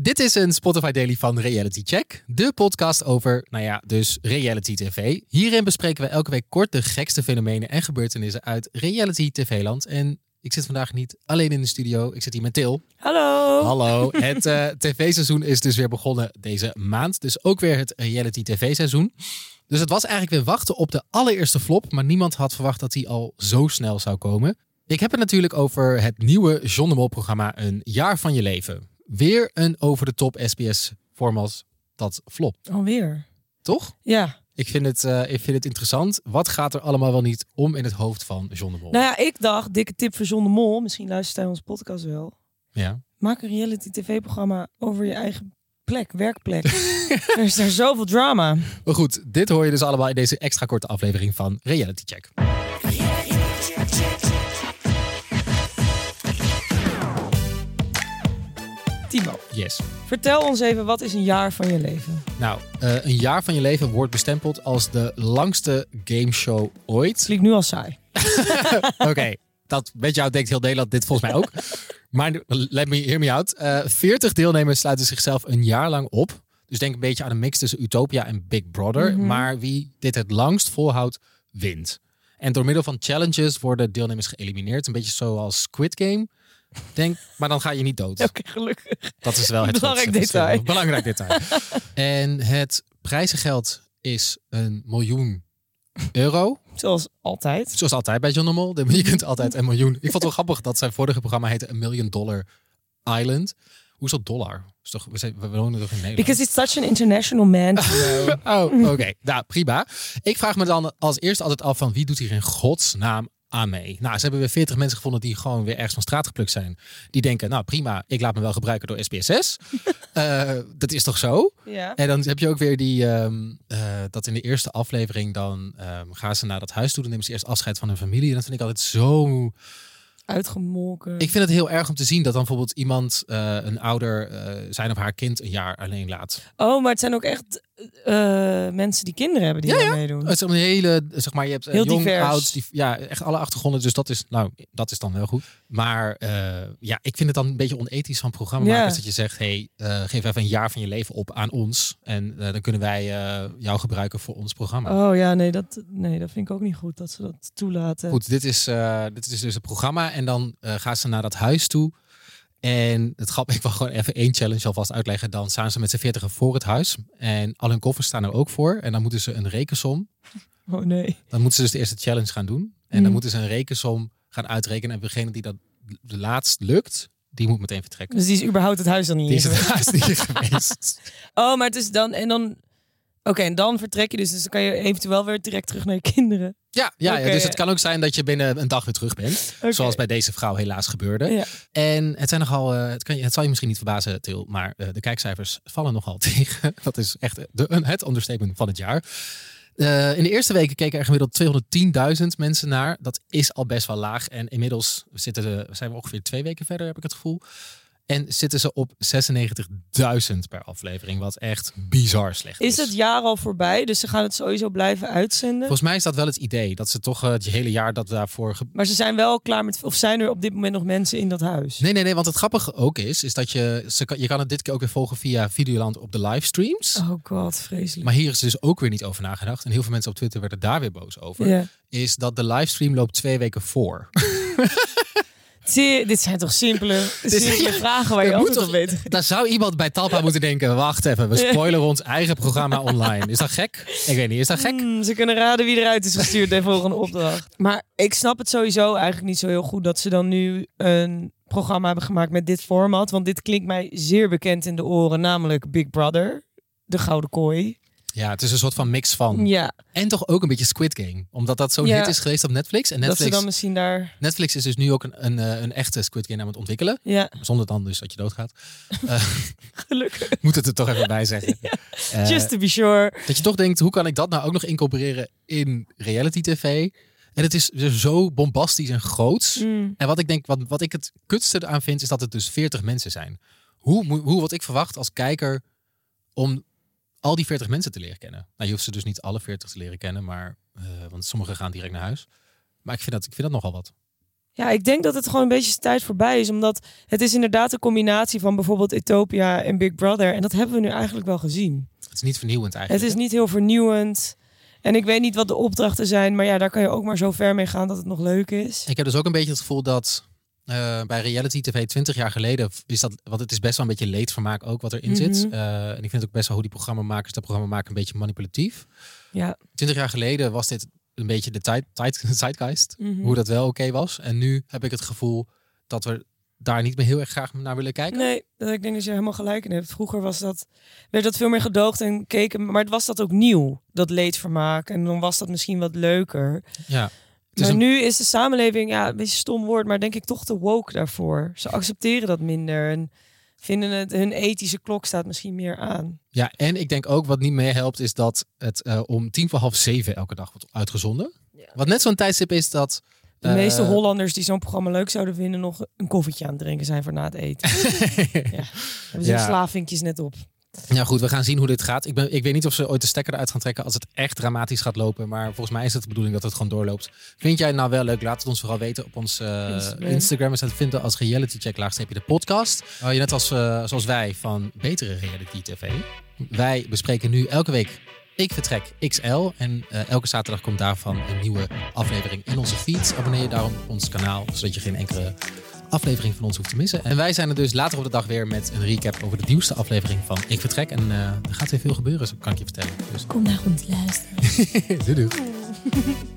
Dit is een Spotify Daily van Reality Check. De podcast over, nou ja, dus reality tv. Hierin bespreken we elke week kort de gekste fenomenen en gebeurtenissen uit reality tv-land. En ik zit vandaag niet alleen in de studio. Ik zit hier met Til. Hallo. Hallo. Het eh, tv-seizoen is dus weer begonnen deze maand. Dus ook weer het reality tv-seizoen. Dus het was eigenlijk weer wachten op de allereerste flop. Maar niemand had verwacht dat die al zo snel zou komen. Ik heb het natuurlijk over het nieuwe John de Mol programma Een Jaar van Je Leven. Weer een over de top SBS-format dat flop. Alweer. Toch? Ja. Ik vind, het, eh, ik vind het interessant. Wat gaat er allemaal wel niet om in het hoofd van John de Mol? Nou ja, ik dacht, dikke tip voor John de Mol. Misschien luistert hij onze podcast wel. Ja. Maak een reality tv-programma over je eigen plek, werkplek. er is daar zoveel drama. Maar goed, dit hoor je dus allemaal in deze extra korte aflevering van Reality Check. Timo, Yes. vertel ons even, wat is een jaar van je leven? Nou, eh, een jaar van je leven wordt bestempeld als de langste gameshow ooit. Klinkt nu al saai. Oké, dat met jou denkt heel Nederland dit volgens mij ook. Maar let me, hear me out. Eh 40 deelnemers sluiten zichzelf een jaar lang op. Dus denk een beetje aan een mix tussen Utopia en Big Brother. Mhm. Maar wie dit het langst volhoudt, wint. En door middel van challenges worden deelnemers geëlimineerd. Een beetje zoals Squid Game. Denk, maar dan ga je niet dood. Oké, gelukkig. Dat is wel het Belangrijk detail. Belangrijk detail. en het prijzengeld is een miljoen euro. Zoals altijd. Zoals altijd bij John de Mol. Je kunt altijd een miljoen. Ik vond het wel grappig dat zijn vorige programma heette een Million Dollar Island. Hoe is dat dollar? Is toch, we, zijn, we wonen toch in Nederland? Because it's such an international man. Oh, oké. Nou, prima. Ik vraag me dan als eerste altijd af van wie doet hier in godsnaam aan mee? Nou, ze hebben weer 40 mensen gevonden die gewoon weer ergens van straat geplukt zijn. Die denken, nou prima, ik laat me wel gebruiken door SPSS. Eh, dat is toch zo? ja. En dan heb je ook weer die, ehm, eh, dat in de eerste aflevering dan ehm, gaan ze naar dat huis toe. Dan nemen ze eerst afscheid van hun familie. En dat vind ik altijd zo... Uitgemolken. Ik vind het heel erg om te zien dat dan bijvoorbeeld iemand, eh, een ouder, zijn of haar kind een jaar alleen laat. Oh, maar het zijn ook echt eh, mensen die kinderen hebben die Ja, daar meedoen. Het is een hele, zeg maar, je hebt eh, Heel jong, divers. oud, die, ja, echt alle achtergronden. Dus dat is, nou, dat is dan wel goed. Maar eh, ja, ik vind het dan een beetje onethisch van programmamakers Ja. dat je zegt, hey, eh, geef even een jaar van je leven op aan ons. En eh, dan kunnen wij eh, jou gebruiken voor ons programma. Oh ja, nee dat, nee, dat vind ik ook niet goed dat ze dat toelaten. Goed, dit is, eh, dit is dus het programma. En dan eh, gaan ze naar dat huis toe. En het grap, ik wil gewoon even één challenge alvast uitleggen. Dan staan ze met z'n veertigen voor het huis. En al hun koffers staan er ook voor. En dan moeten ze een rekensom. Oh nee. Dan moeten ze dus de eerste challenge gaan doen. En dan Mm. moeten ze een rekensom gaan uitrekenen. En degene die dat de laatst lukt, die moet meteen vertrekken. Dus die is überhaupt het huis dan niet Die is het huis niet geweest. Oh, maar het is dan en dan. Oké, en dan vertrek je dus. Dus dan kan je eventueel weer direct terug naar je kinderen. Ja, ja, ja, dus het kan ook zijn dat je binnen een dag weer terug bent. Zoals bij deze vrouw helaas gebeurde. Ja. En het zijn nogal, eh, het, kan je, het zal je misschien niet verbazen, Til, maar eh, de kijkcijfers vallen nogal tegen. Dat is echt de, het understatement van het jaar. Eh, in de eerste weken keken er gemiddeld 210.000 mensen naar. Dat is al best wel laag. En inmiddels zitten de, zijn we ongeveer twee weken verder, heb ik het gevoel. En zitten ze op 96.000 per aflevering, wat echt bizar slecht is. Is het jaar al voorbij? Dus ze gaan het sowieso blijven uitzenden. Volgens mij is dat wel het idee, dat ze toch eh, het hele jaar dat daarvoor Maar ze zijn wel klaar met. Of zijn er op dit moment nog mensen in dat huis? Nee, nee, nee. Want het grappige ook is, is dat je, ze kan, je kan het dit keer ook weer volgen via Videoland op de livestreams. Oh god, vreselijk. Maar hier is dus ook weer niet over nagedacht. En heel veel mensen op Twitter werden daar weer boos over. Is dat de livestream loopt twee weken voor. Zie dit zijn toch simpele, simpele vragen waar je moet altijd op toch- weet. Daar zou iemand bij Talpa moeten denken. Wacht even, we spoileren ons eigen programma online. Is dat gek? Ik weet niet, is dat gek? Hmm, ze kunnen raden wie eruit is gestuurd de volgende opdracht. Maar ik snap het sowieso eigenlijk niet zo heel goed dat ze dan nu een programma hebben gemaakt met dit format. Want dit klinkt mij zeer bekend in de oren, namelijk Big Brother. De Gouden Kooi. Ja, het is een soort van mix van. Ja, En toch ook een beetje Squid Game. Omdat dat zo'n Ja. hit is geweest op Netflix. En dat ze Netflix, dan misschien daar... Netflix is dus nu ook een, een, eh, een echte Squid Game aan het ontwikkelen. Ja, Zonder dan dus dat je doodgaat. Eh, gelukkig. moet het er toch even bij zeggen. Eh, Just to be sure. Dat je toch denkt, hoe kan ik dat nou ook nog incorporeren in reality tv? En het is dus zo bombastisch en groots. Mm. En wat ik denk, wat, wat ik het kutste aan vind, is dat het dus 40 mensen zijn. Hoe, hoe wat ik verwacht als kijker om al die 40 mensen te leren kennen? Nou, je hoeft ze dus niet alle 40 te leren kennen, maar, eh, want sommigen gaan direct naar huis. Maar ik vind dat, ik vind dat nogal wat. Ja, ik denk dat het gewoon een beetje tijd voorbij is. Omdat het is inderdaad een combinatie van bijvoorbeeld Ethiopia en Big Brother. En dat hebben we nu eigenlijk wel gezien. Het is niet vernieuwend eigenlijk. Het is niet heel vernieuwend. En ik weet niet wat de opdrachten zijn. Maar ja, daar kan je ook maar zo ver mee gaan dat het nog leuk is. Ik heb dus ook een beetje het gevoel dat uh, bij reality tv 20 jaar geleden is dat, want het is best wel een beetje leedvermaak ook wat erin zit. Mhm. Uh, en ik vind ook best wel hoe die programmamakers dat programma maken een beetje manipulatief. Ja. 20 jaar geleden was dit een beetje de tijd, tijd, zeitgeist, Mhm. hoe dat wel oké was. En nu heb ik het gevoel dat we daar niet meer heel erg graag naar willen kijken. Nee, dat ik denk dat je helemaal gelijk in hebt. Vroeger was dat, werd dat veel meer gedoogd en keken, maar het was dat ook nieuw, dat leedvermaak. En dan was dat misschien wat leuker. Ja. Is Maar een- nu is de samenleving, ja, een beetje stom woord, maar denk ik toch te woke daarvoor. Ze accepteren dat minder en vinden het, hun ethische klok staat misschien meer aan. Ja, en ik denk ook wat niet meer helpt is dat het eh, om tien voor half zeven elke dag wordt uitgezonden. Wat net zo'n tijdstip is dat... De eh, meeste Hollanders die zo'n programma leuk zouden vinden, nog een koffietje aan het drinken zijn voor na het eten. ja. Hebben ze Ja. slavinkjes net op. Ja goed, we gaan zien hoe dit gaat. Ik, ben, ik weet niet of ze ooit de stekker eruit gaan trekken als het echt dramatisch gaat lopen. Maar volgens mij is het de bedoeling dat het gewoon doorloopt. Vind jij het nou wel leuk? Laat het ons vooral weten op ons eh, Instagram. Instagram. We zijn te vinden als reality check laagstreepje de podcast. Je net als, eh, zoals wij van betere reality tv. Wij bespreken nu elke week Ik Vertrek XL. En eh, elke zaterdag komt daarvan een nieuwe aflevering in onze feed. Abonneer je daarom op ons kanaal, zodat je geen enkele aflevering van ons hoeft te missen. En wij zijn er dus later op de dag weer met een recap over de nieuwste aflevering van Ik Vertrek. En eh, er gaat weer veel gebeuren, kan ik je vertellen. Dus Kom naar ons luisteren. doei doei.